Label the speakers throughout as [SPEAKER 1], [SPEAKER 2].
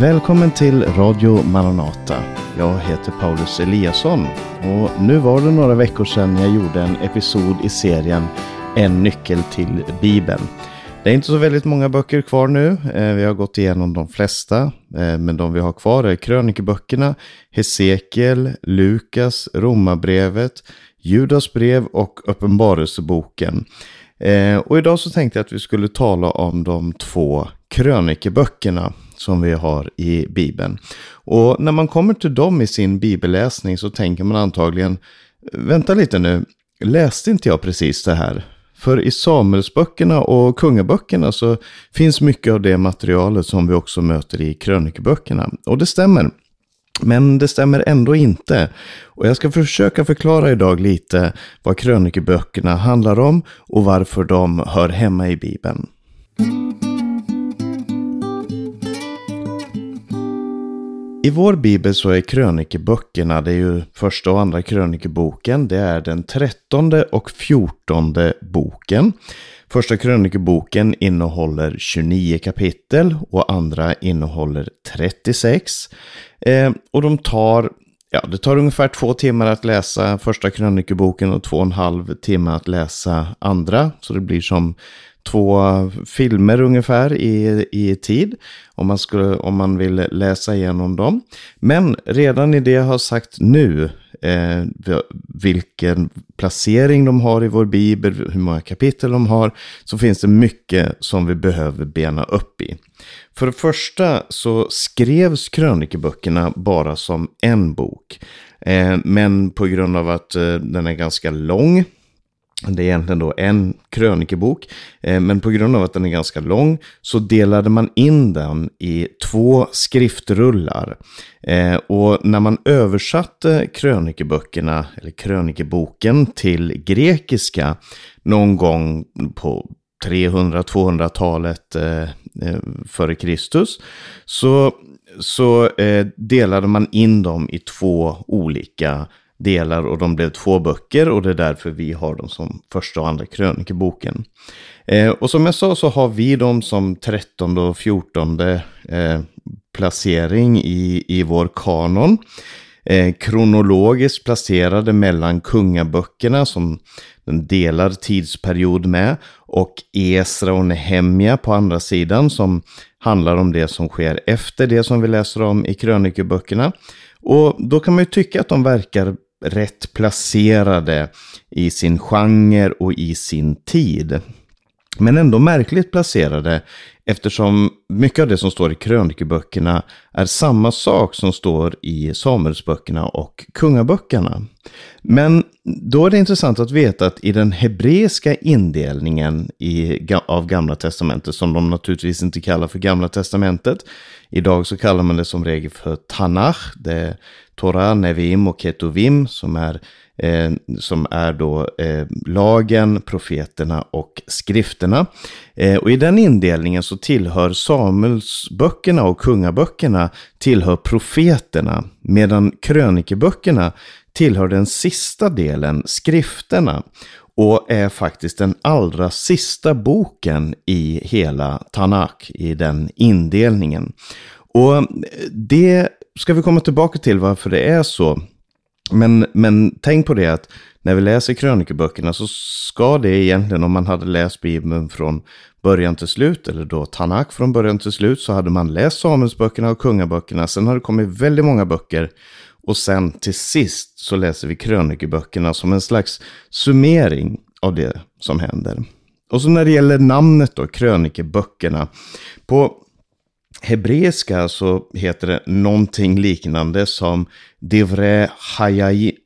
[SPEAKER 1] Välkommen till Radio Maranata. Jag heter Paulus Eliasson och nu var det några veckor sedan jag gjorde en episod i serien En nyckel till Bibeln. Det är inte så väldigt många böcker kvar nu. Eh, vi har gått igenom de flesta, eh, men de vi har kvar är krönikeböckerna, Hesekiel, Lukas, Romarbrevet, Judas brev och Uppenbarelseboken. Eh, och idag så tänkte jag att vi skulle tala om de två krönikeböckerna som vi har i Bibeln. Och när man kommer till dem i sin bibelläsning så tänker man antagligen, vänta lite nu, läste inte jag precis det här? För i Samuelsböckerna och kungaböckerna så finns mycket av det materialet som vi också möter i krönikeböckerna. Och det stämmer. Men det stämmer ändå inte. Och jag ska försöka förklara idag lite vad krönikeböckerna handlar om och varför de hör hemma i Bibeln. I vår bibel så är krönikeböckerna, det är ju första och andra krönikeboken, det är den trettonde och fjortonde boken. Första krönikeboken innehåller 29 kapitel och andra innehåller 36. Eh, och de tar, ja det tar ungefär två timmar att läsa första krönikeboken och två och en halv timme att läsa andra. Så det blir som två filmer ungefär i, i tid. Om man, skulle, om man vill läsa igenom dem. Men redan i det jag har sagt nu, eh, vilken placering de har i vår bibel, hur många kapitel de har, så finns det mycket som vi behöver bena upp i. För det första så skrevs krönikeböckerna bara som en bok. Eh, men på grund av att eh, den är ganska lång, det är egentligen då en krönikebok, eh, men på grund av att den är ganska lång så delade man in den i två skriftrullar. Eh, och när man översatte krönikeböckerna, eller krönikeboken, till grekiska någon gång på 300-200-talet eh, före Kristus, så, så delade man in dem i två olika delar och de blev två böcker och det är därför vi har dem som första och andra krönikeboken. Eh, och som jag sa så har vi dem som trettonde och fjortonde eh, placering i, i vår kanon. Eh, kronologiskt placerade mellan kungaböckerna som den delar tidsperiod med och Esra och Nehemja på andra sidan som handlar om det som sker efter det som vi läser om i krönikeböckerna. Och då kan man ju tycka att de verkar rätt placerade i sin genre och i sin tid. Men ändå märkligt placerade eftersom mycket av det som står i krönikeböckerna är samma sak som står i Samuelsböckerna och kungaböckerna. Men då är det intressant att veta att i den hebreiska indelningen i, av Gamla Testamentet, som de naturligtvis inte kallar för Gamla Testamentet, idag så kallar man det som regel för Tanach, det är Torah, Nevim och Ketuvim som är, eh, som är då eh, lagen, profeterna och skrifterna. Eh, och i den indelningen så tillhör Samuelsböckerna och kungaböckerna tillhör profeterna, medan krönikeböckerna tillhör den sista delen, skrifterna och är faktiskt den allra sista boken i hela Tanakh, i den indelningen. Och det ska vi komma tillbaka till varför det är så. Men, men tänk på det att när vi läser krönikeböckerna så ska det egentligen, om man hade läst Bibeln från början till slut, eller då Tanak från början till slut, så hade man läst Samuelsböckerna och kungaböckerna. Sen har det kommit väldigt många böcker. Och sen till sist så läser vi krönikeböckerna som en slags summering av det som händer. Och så när det gäller namnet då, krönikeböckerna. På hebreiska så heter det någonting liknande som Divre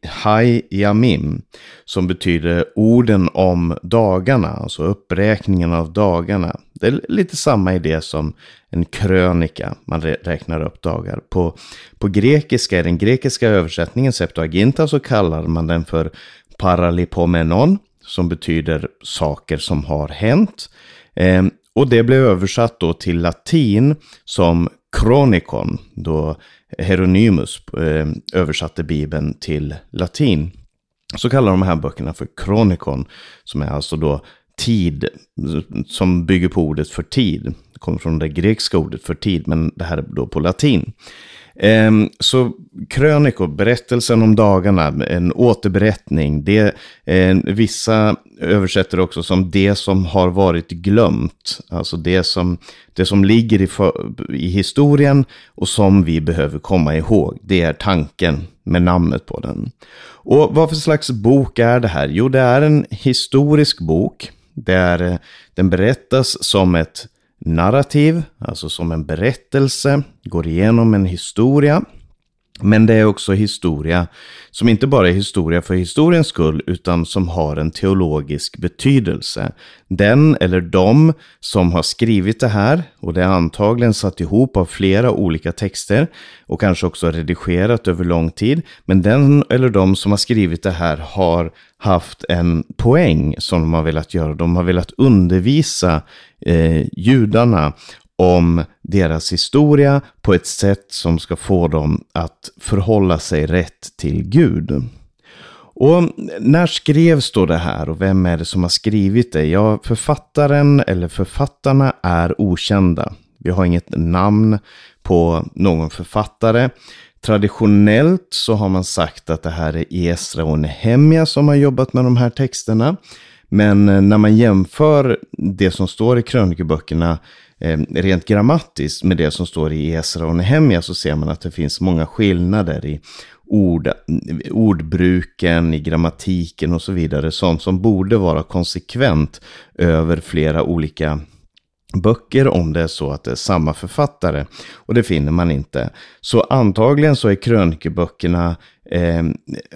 [SPEAKER 1] Hayamim. Som betyder orden om dagarna, alltså uppräkningen av dagarna. Det är lite samma idé som en krönika, man räknar upp dagar. På, på grekiska, i den grekiska översättningen Septuaginta så kallar man den för paralipomenon. Som betyder saker som har hänt. Ehm, och det blev översatt då till latin som kronikon, då Hieronymus eh, översatte Bibeln till latin. Så kallar de här böckerna för kronikon, som är alltså då tid, som bygger på ordet för tid. Det kommer från det grekiska ordet för tid, men det här är då på latin. Ehm, så krönikor, berättelsen om dagarna, en återberättning, det, ehm, vissa översätter också som det som har varit glömt. Alltså det som, det som ligger i, för, i historien och som vi behöver komma ihåg. Det är tanken med namnet på den. Och vad för slags bok är det här? Jo, det är en historisk bok. Där eh, den berättas som ett narrativ, alltså som en berättelse, går igenom en historia. Men det är också historia som inte bara är historia för historiens skull, utan som har en teologisk betydelse. Den eller de som har skrivit det här, och det är antagligen satt ihop av flera olika texter och kanske också redigerat över lång tid, men den eller de som har skrivit det här har haft en poäng som de har velat göra. De har velat undervisa eh, judarna om deras historia på ett sätt som ska få dem att förhålla sig rätt till Gud. Och när skrevs då det här och vem är det som har skrivit det? Ja, författaren eller författarna är okända. Vi har inget namn på någon författare. Traditionellt så har man sagt att det här är Esra och Nehemja som har jobbat med de här texterna. Men eh, när man jämför det som står i krönikeböckerna eh, rent grammatiskt med det som står i Esra och Nehemja så ser man att det finns många skillnader i ord, ordbruken, i grammatiken och så vidare. Sånt som borde vara konsekvent över flera olika böcker om det är så att det är samma författare. Och det finner man inte. Så antagligen så är krönikeböckerna eh,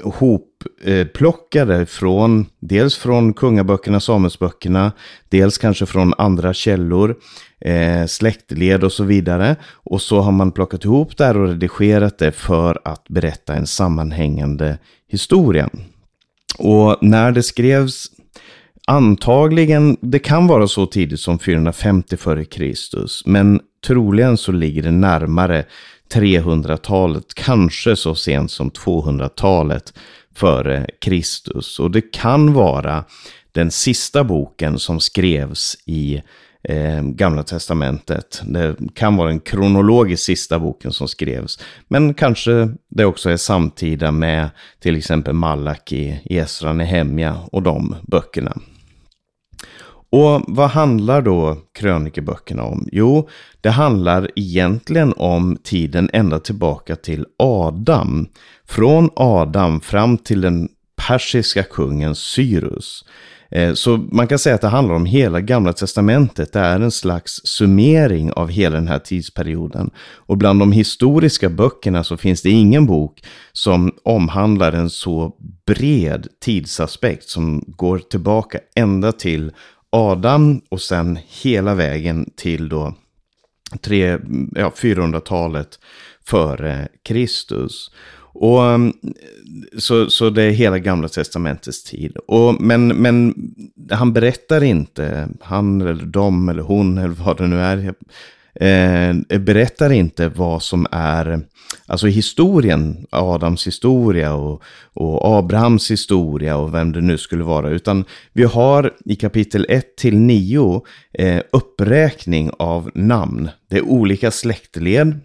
[SPEAKER 1] hopplockade från, dels från kungaböckerna, Samuelsböckerna, dels kanske från andra källor, eh, släktled och så vidare. Och så har man plockat ihop det här och redigerat det för att berätta en sammanhängande historia. Och när det skrevs Antagligen, det kan vara så tidigt som 450 f.Kr. Men troligen så ligger det närmare 300-talet, kanske så sent som 200-talet före Kristus. Och det kan vara den sista boken som skrevs i eh, Gamla Testamentet. Det kan vara den kronologiskt sista boken som skrevs. Men kanske det också är samtida med till exempel Malaki, Esra, Nehemja och de böckerna. Och vad handlar då krönikeböckerna om? Jo, det handlar egentligen om tiden ända tillbaka till Adam. Från Adam fram till den persiska kungen Cyrus. Eh, så man kan säga att det handlar om hela gamla testamentet. Det är en slags summering av hela den här tidsperioden. Och bland de historiska böckerna så finns det ingen bok som omhandlar en så bred tidsaspekt som går tillbaka ända till Adam och sen hela vägen till då tre, ja, 400-talet före Kristus. Och, mm, så, så det är hela gamla testamentets tid. Och, men, men han berättar inte, han eller de eller hon eller vad det nu är, eh, berättar inte vad som är, alltså historien, Adams historia och, och Abrahams historia och vem det nu skulle vara. Utan vi har i kapitel 1 till 9 eh, uppräkning av namn. Det är olika släktled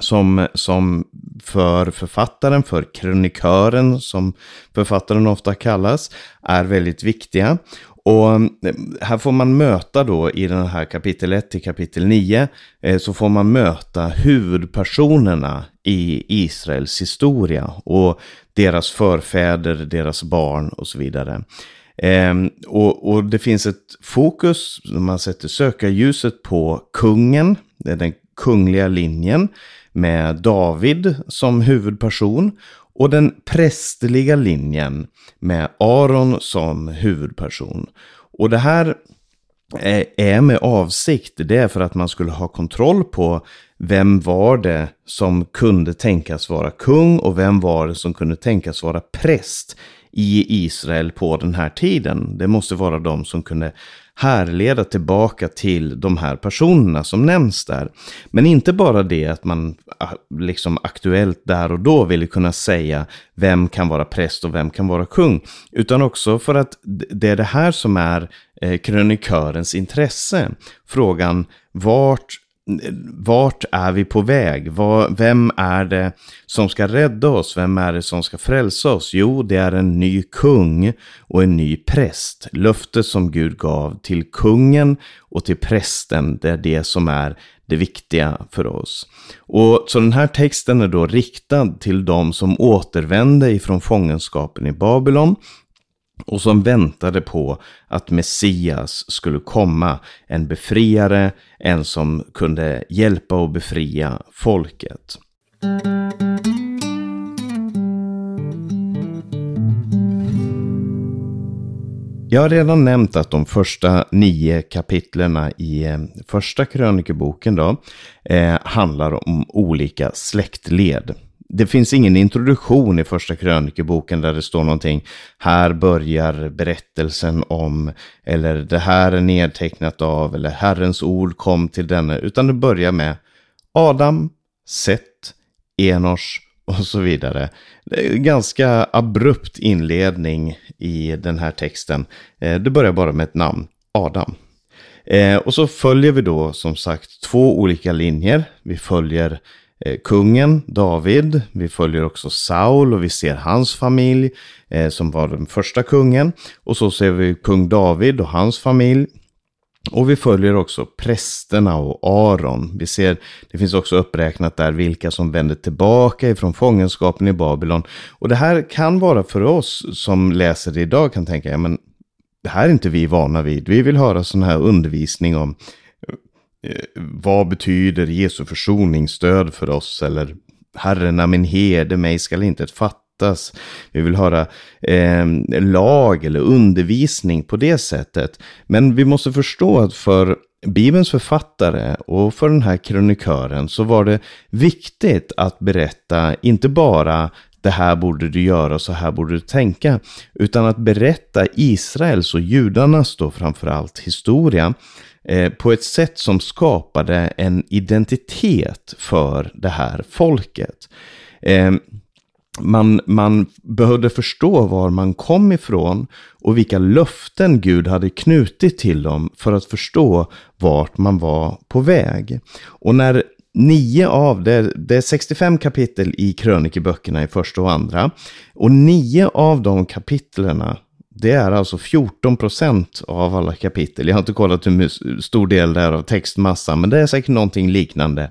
[SPEAKER 1] som, som för författaren, för kronikören som författaren ofta kallas, är väldigt viktiga. Och eh, här får man möta då i den här kapitel 1 till kapitel 9 eh, så får man möta huvudpersonerna i Israels historia och deras förfäder, deras barn och så vidare. Ehm, och, och det finns ett fokus, man sätter sökarljuset på kungen, den kungliga linjen med David som huvudperson och den prästerliga linjen med Aron som huvudperson. Och det här eh, är med avsikt. Det är för att man skulle ha kontroll på vem var det som kunde tänkas vara kung och vem var det som kunde tänkas vara präst i Israel på den här tiden. Det måste vara de som kunde härleda tillbaka till de här personerna som nämns där. Men inte bara det att man ah, liksom aktuellt där och då ville kunna säga vem kan vara präst och vem kan vara kung. Utan också för att det är det här som är eh, krönikörens intresse. Frågan vart vart är vi på väg? Vem är det som ska rädda oss? Vem är det som ska frälsa oss? Jo, det är en ny kung och en ny präst. Löftet som Gud gav till kungen och till prästen, det är det som är det viktiga för oss. Och Så den här texten är då riktad till de som återvände ifrån fångenskapen i Babylon och som väntade på att Messias skulle komma, en befriare, en som kunde hjälpa och befria folket. Jag har redan nämnt att de första nio kapitlerna i eh, första krönikeboken då, eh, handlar om olika släktled det finns ingen introduktion i första krönikeboken där det står någonting. Här börjar berättelsen om, eller det här är nedtecknat av, eller Herrens ord kom till denne. Utan det börjar med Adam, Seth. Enos och så vidare. Det är en ganska abrupt inledning i den här texten. Eh, det börjar bara med ett namn, Adam. Eh, och så följer vi då som sagt två olika linjer. Vi följer Eh, kungen David. Vi följer också Saul och vi ser hans familj eh, som var den första kungen. Och så ser vi kung David och hans familj. Och vi följer också prästerna och Aron. Vi ser, det finns också uppräknat där vilka som vände tillbaka ifrån fångenskapen i Babylon. Och det här kan vara för oss som läser det idag kan tänka, ja men det här är inte vi vana vid. Vi vill höra sån här undervisning om Eh, vad betyder Jesu försoningsstöd för oss? Eller Herren är min herde, mig skall inte fattas. Vi vill höra eh, lag eller undervisning på det sättet. Men vi måste förstå att för Bibelns författare och för den här kronikören så var det viktigt att berätta inte bara det här borde du göra, så här borde du tänka. Utan att berätta Israels och judarnas då framförallt historia Eh, på ett sätt som skapade en identitet för det här folket. Eh, man, man behövde förstå var man kom ifrån och vilka löften Gud hade knutit till dem för att förstå vart man var på väg. Och när nio av, det, det är 65 kapitel i krönikeböckerna i första och andra, och nio av de kapitlerna det är alltså 14 procent av alla kapitel. Jag har inte kollat hur stor del det är av textmassan, men det är säkert någonting liknande.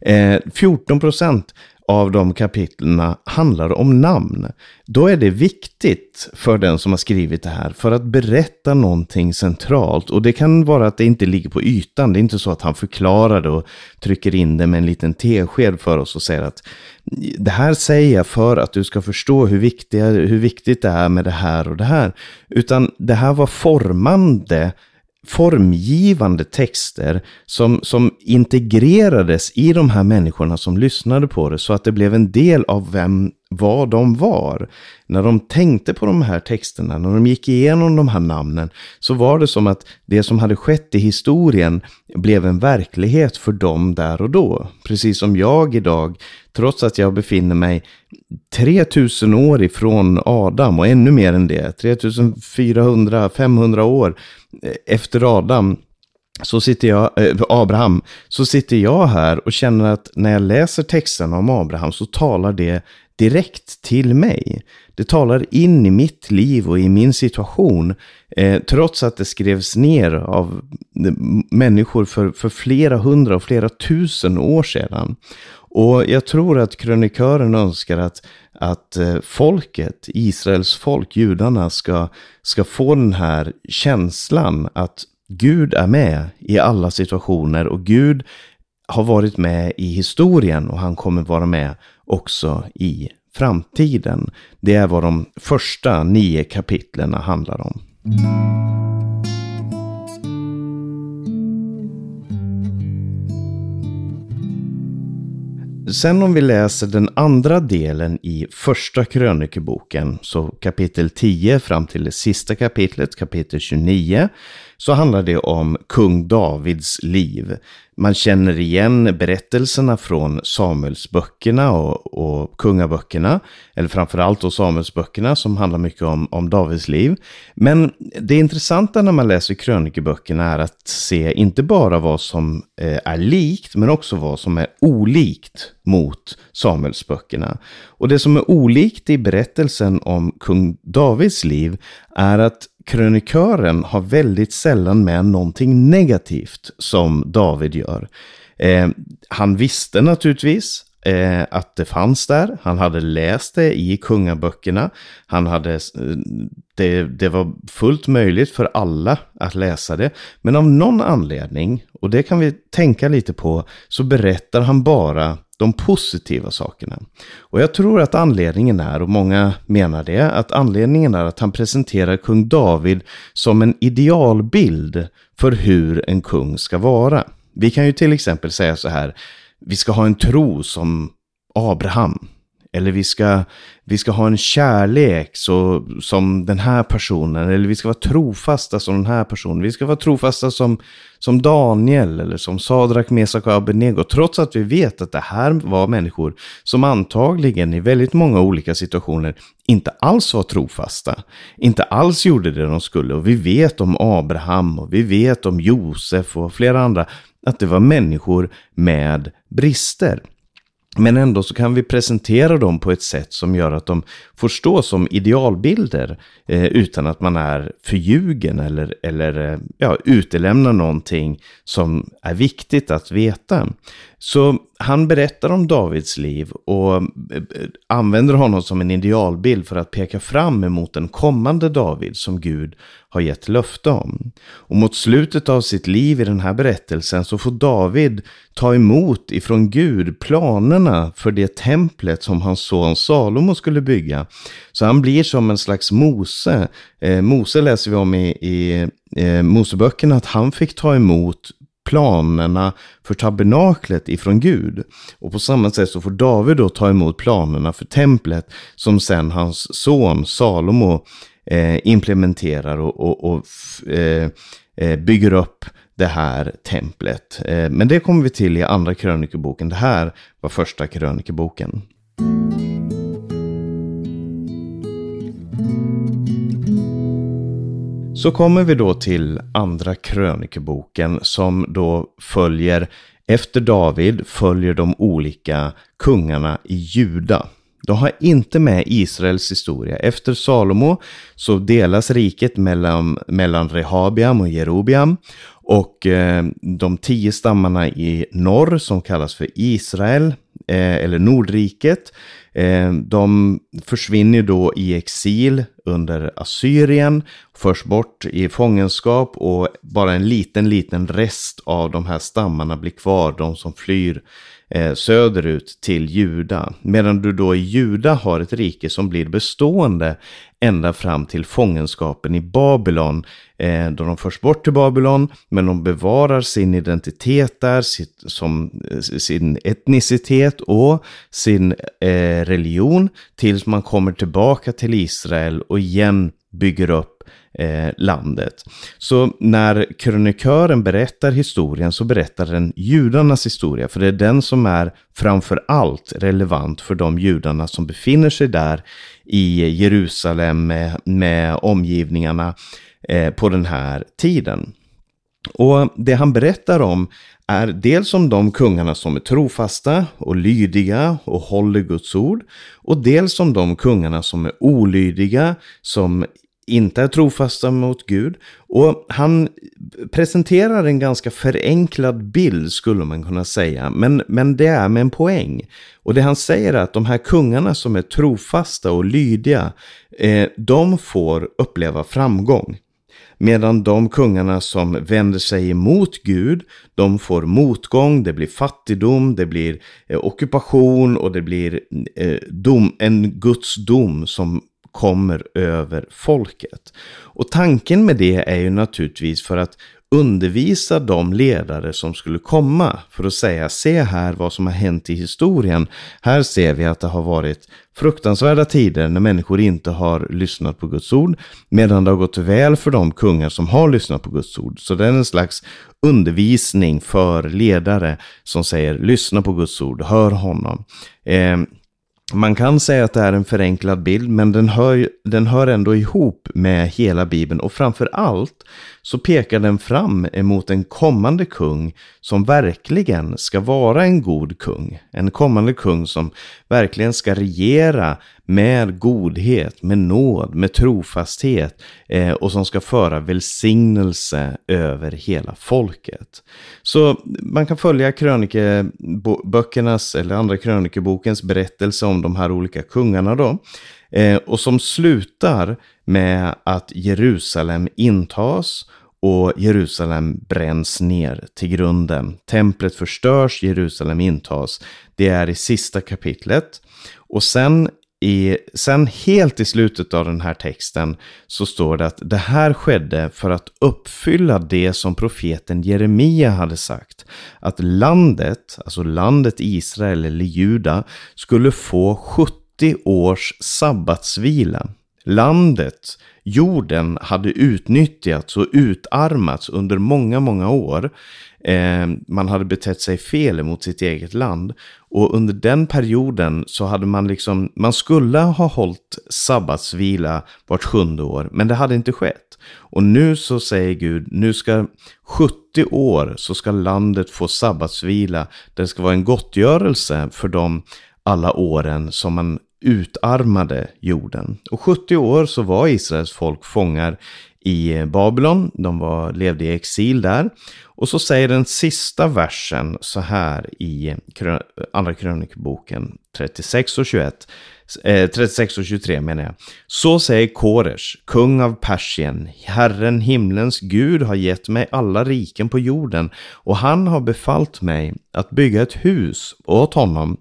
[SPEAKER 1] Eh, 14 procent av de kapitlerna handlar om namn. Då är det viktigt för den som har skrivit det här för att berätta någonting centralt. Och det kan vara att det inte ligger på ytan. Det är inte så att han förklarar det och trycker in det med en liten tesked för oss och säger att det här säger jag för att du ska förstå hur, viktiga, hur viktigt det är med det här och det här. Utan det här var formande formgivande texter som, som integrerades i de här människorna som lyssnade på det så att det blev en del av vem, vad de var. När de tänkte på de här texterna, när de gick igenom de här namnen, så var det som att det som hade skett i historien blev en verklighet för dem där och då. Precis som jag idag, trots att jag befinner mig 3000 år ifrån Adam och ännu mer än det, 3400-500 år eh, efter Adam, så sitter jag, eh, Abraham, så sitter jag här och känner att när jag läser texten om Abraham så talar det direkt till mig. Det talar in i mitt liv och i min situation. Eh, trots att det skrevs ner av eh, människor för, för flera hundra och flera tusen år sedan. Och jag tror att krönikören önskar att, att eh, folket, Israels folk, judarna, ska, ska få den här känslan att Gud är med i alla situationer och Gud har varit med i historien och han kommer vara med också i framtiden. Det är vad de första nio kapitlen handlar om. Sen om vi läser den andra delen i första krönikeboken, så kapitel 10 fram till det sista kapitlet, kapitel 29, så handlar det om kung Davids liv. Man känner igen berättelserna från Samuelsböckerna och, och kungaböckerna, eller framförallt då Samuelsböckerna som handlar mycket om, om Davids liv. Men det intressanta när man läser krönikeböckerna är att se inte bara vad som eh, är likt, men också vad som är olikt mot Samuelsböckerna. Och det som är olikt i berättelsen om kung Davids liv är att krönikören har väldigt sällan med någonting negativt som David gör. Eh, han visste naturligtvis eh, att det fanns där. Han hade läst det i kungaböckerna. Han hade, eh, det, det var fullt möjligt för alla att läsa det. Men av någon anledning, och det kan vi tänka lite på, så berättar han bara de positiva sakerna. Och jag tror att anledningen är, och många menar det, att anledningen är att han presenterar kung David som en idealbild för hur en kung ska vara. Vi kan ju till exempel säga så här, vi ska ha en tro som Abraham. Eller vi ska, vi ska ha en kärlek så, som den här personen. Eller vi ska vara trofasta som den här personen. Vi ska vara trofasta som, som Daniel eller som Sadrak, Mesak och Abednego. Trots att vi vet att det här var människor som antagligen i väldigt många olika situationer inte alls var trofasta. Inte alls gjorde det de skulle. Och vi vet om Abraham och vi vet om Josef och flera andra. Att det var människor med brister. Men ändå så kan vi presentera dem på ett sätt som gör att de får stå som idealbilder eh, utan att man är förljugen eller, eller eh, ja, utelämnar någonting som är viktigt att veta. Så han berättar om Davids liv och eh, använder honom som en idealbild för att peka fram emot den kommande David som Gud har gett löfte om. Och mot slutet av sitt liv i den här berättelsen så får David ta emot ifrån Gud planerna för det templet som hans son Salomo skulle bygga. Så han blir som en slags Mose. Eh, Mose läser vi om i, i eh, Moseböckerna att han fick ta emot planerna för tabernaklet ifrån Gud. Och på samma sätt så får David då ta emot planerna för templet som sen hans son Salomo eh, implementerar och, och, och eh, eh, bygger upp det här templet. Eh, men det kommer vi till i andra krönikeboken. Det här var första krönikeboken. Så kommer vi då till andra krönikeboken som då följer, efter David, följer de olika kungarna i Juda. De har inte med Israels historia. Efter Salomo så delas riket mellan, mellan Rehabiam och Jerobiam. Och eh, de tio stammarna i norr som kallas för Israel, eh, eller Nordriket, Eh, de försvinner då i exil under Assyrien, förs bort i fångenskap och bara en liten, liten rest av de här stammarna blir kvar, de som flyr eh, söderut till Juda. Medan du då i Juda har ett rike som blir bestående ända fram till fångenskapen i Babylon. Eh, då de förs bort till Babylon, men de bevarar sin identitet där, sitt, som, eh, sin etnicitet och sin eh, religion tills man kommer tillbaka till Israel och igen bygger upp eh, landet. Så när krönikören berättar historien så berättar den judarnas historia, för det är den som är framför allt relevant för de judarna som befinner sig där i Jerusalem med, med omgivningarna eh, på den här tiden. Och det han berättar om är dels om de kungarna som är trofasta och lydiga och håller Guds ord. Och dels om de kungarna som är olydiga, som inte är trofasta mot Gud. Och han presenterar en ganska förenklad bild skulle man kunna säga. Men, men det är med en poäng. Och det han säger är att de här kungarna som är trofasta och lydiga, eh, de får uppleva framgång. Medan de kungarna som vänder sig emot Gud, de får motgång, det blir fattigdom, det blir eh, ockupation och det blir eh, dom, en Guds dom som kommer över folket. Och tanken med det är ju naturligtvis för att undervisa de ledare som skulle komma för att säga se här vad som har hänt i historien. Här ser vi att det har varit fruktansvärda tider när människor inte har lyssnat på Guds ord, medan det har gått väl för de kungar som har lyssnat på Guds ord. Så det är en slags undervisning för ledare som säger lyssna på Guds ord, hör honom. Eh, man kan säga att det är en förenklad bild, men den hör, den hör ändå ihop med hela Bibeln och framför allt så pekar den fram emot en kommande kung som verkligen ska vara en god kung. En kommande kung som verkligen ska regera med godhet, med nåd, med trofasthet eh, och som ska föra välsignelse över hela folket. Så man kan följa krönikeböckernas eller andra krönikebokens berättelse om de här olika kungarna då. Eh, och som slutar med att Jerusalem intas och Jerusalem bränns ner till grunden. Templet förstörs, Jerusalem intas. Det är i sista kapitlet. Och sen, i, sen helt i slutet av den här texten så står det att det här skedde för att uppfylla det som profeten Jeremia hade sagt. Att landet, alltså landet Israel eller Juda, skulle få 70 års sabbatsvila. Landet jorden hade utnyttjats och utarmats under många, många år. Eh, man hade betett sig fel mot sitt eget land. Och under den perioden så hade man liksom, man skulle ha hållit sabbatsvila vart sjunde år, men det hade inte skett. Och nu så säger Gud, nu ska 70 år så ska landet få sabbatsvila. Det ska vara en gottgörelse för de alla åren som man utarmade jorden. Och 70 år så var Israels folk fångar i Babylon. De var, levde i exil där. Och så säger den sista versen så här i Andra krönikboken 36 och 21. Eh, 36 och 23 menar jag. Så säger Koresh, kung av Persien, Herren himlens Gud har gett mig alla riken på jorden och han har befallt mig att bygga ett hus åt honom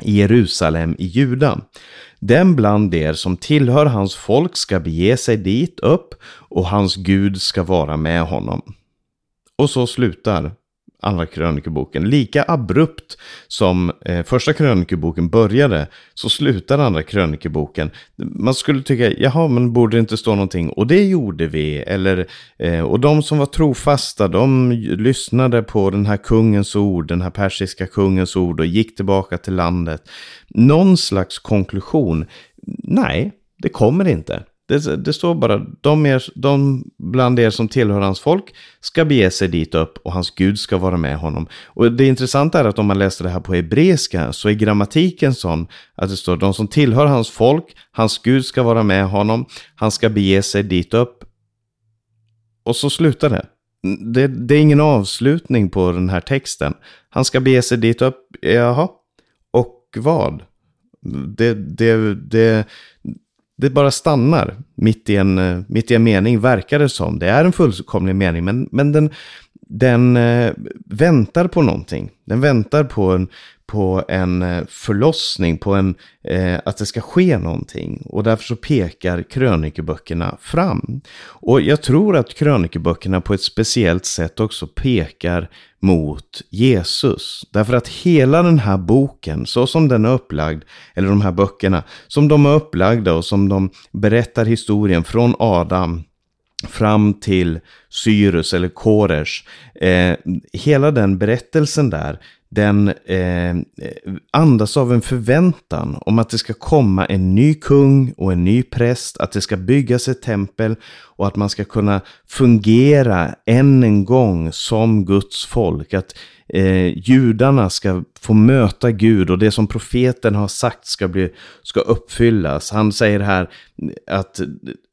[SPEAKER 1] i Jerusalem i Juda. Den bland er som tillhör hans folk ska bege sig dit upp och hans Gud ska vara med honom. Och så slutar Andra krönikeboken. Lika abrupt som eh, första krönikeboken började så slutar andra krönikeboken. Man skulle tycka, jaha, men borde det inte stå någonting? Och det gjorde vi. Eller, eh, och de som var trofasta, de lyssnade på den här kungens ord, den här persiska kungens ord och gick tillbaka till landet. Någon slags konklusion? Nej, det kommer inte. Det, det, står bara, de, er, de bland er som tillhör hans folk ska bege sig dit upp och hans Gud ska vara med honom. Och det intressanta är att om man läser det här på hebreiska så är grammatiken sån att det står de som tillhör hans folk, hans Gud ska vara med honom, han ska bege sig dit upp. Och så slutar det. Det, det är ingen avslutning på den här texten. Han ska bege sig dit upp, jaha, och vad? Det, det, det, det bara stannar mitt i en, eh, mitt i en mening, verkar det som. Det är en fullkomlig mening, men, men den, den eh, väntar på någonting. Den väntar på en, på en eh, förlossning, på en, eh, att det ska ske någonting. Och därför så pekar krönikeböckerna fram. Och jag tror att krönikeböckerna på ett speciellt sätt också pekar mot Jesus. Därför att hela den här boken, så som den är upplagd, eller de här böckerna, som de är upplagda och som de berättar historien från Adam fram till Syrus eller Koresh. Eh, hela den berättelsen där, den eh, andas av en förväntan om att det ska komma en ny kung och en ny präst, att det ska byggas ett tempel och att man ska kunna fungera än en gång som Guds folk. Att eh, judarna ska få möta Gud och det som profeten har sagt ska, bli, ska uppfyllas. Han säger här att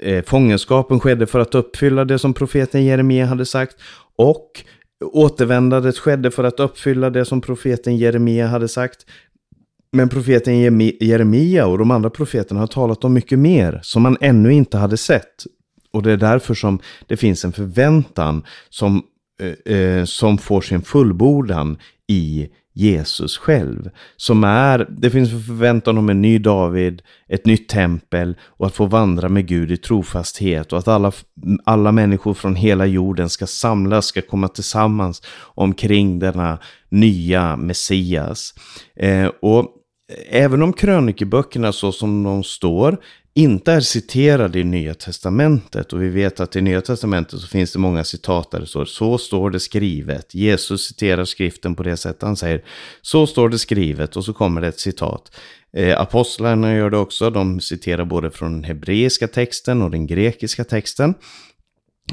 [SPEAKER 1] eh, fångenskapen skedde för att uppfylla det som profeten Jeremia hade sagt och Återvändandet skedde för att uppfylla det som profeten Jeremia hade sagt. Men profeten Jeremia och de andra profeterna har talat om mycket mer som man ännu inte hade sett. Och det är därför som det finns en förväntan som, eh, eh som får sin fullbordan i Jesus själv. Som är, det finns en förväntan om en ny David, ett nytt tempel och att få vandra med Gud i trofasthet och att alla, alla människor från hela jorden ska samlas, ska komma tillsammans omkring denna nya Messias. Eh, och även om krönikeböckerna så som de står inte är citerade i Nya Testamentet. Och vi vet att i Nya Testamentet så finns det många citat där det står så står det skrivet. Jesus citerar skriften på det sättet han säger så står det skrivet och så kommer det ett citat. Eh, apostlarna gör det också, de citerar både från den hebreiska texten och den grekiska texten.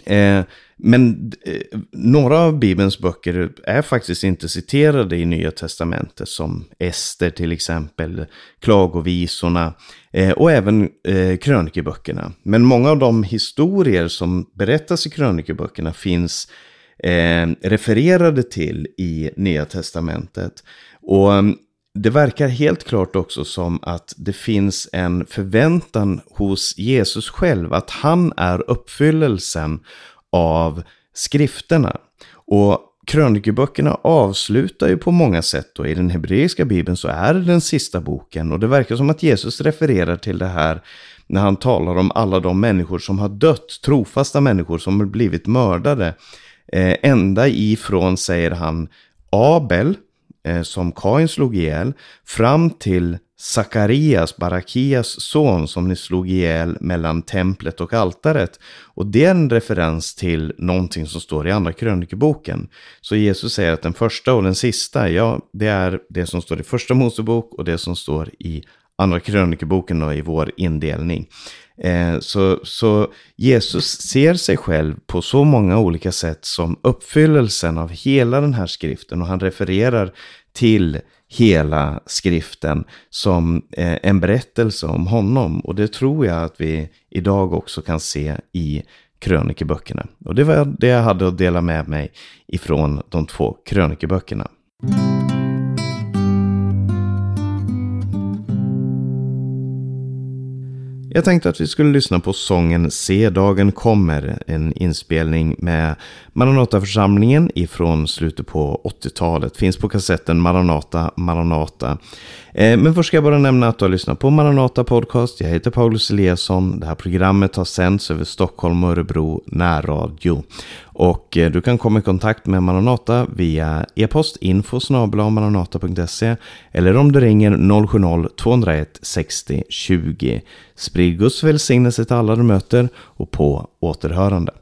[SPEAKER 1] Eh, men eh, några av Bibelns böcker är faktiskt inte citerade i Nya Testamentet, som Ester till exempel, Klagovisorna eh, och även eh, krönikeböckerna. Men många av de historier som berättas i krönikeböckerna finns eh, refererade till i Nya Testamentet. Och mm, det verkar helt klart också som att det finns en förväntan hos Jesus själv att han är uppfyllelsen av skrifterna. Och krönikeböckerna avslutar ju på många sätt och I den hebreiska bibeln så är det den sista boken och det verkar som att Jesus refererar till det här när han talar om alla de människor som har dött, trofasta människor som har blivit mördade. Eh, ända ifrån, säger han, Abel, eh, som Kain slog ihjäl, fram till Sakarias, Barakias son, som ni slog ihjäl mellan templet och altaret. Och det är en referens till någonting som står i andra krönikeboken. Så Jesus säger att den första och den sista, ja, det är det som står i första Mosebok och det som står i andra krönikeboken och i vår indelning. Eh, så, så Jesus ser sig själv på så många olika sätt som uppfyllelsen av hela den här skriften och han refererar till hela skriften som eh, en berättelse om honom. Och det tror jag att vi idag också kan se i krönikeböckerna. Och det var det jag hade att dela med mig ifrån de två krönikeböckerna. Jag tänkte att vi skulle lyssna på sången Se dagen kommer, en inspelning med Maranataförsamlingen ifrån slutet på 80-talet. Finns på kassetten Maranata, Maranata. Eh, men först ska jag bara nämna att du har lyssnat på Maranata Podcast. Jag heter Paulus Eliasson. Det här programmet har sänds över Stockholm och Örebro närradio. Och eh, du kan komma i kontakt med Maranata via e-post info maranata.se eller om du ringer 070-201 60 20. Sprid Guds välsignelse till alla du möter och på återhörande.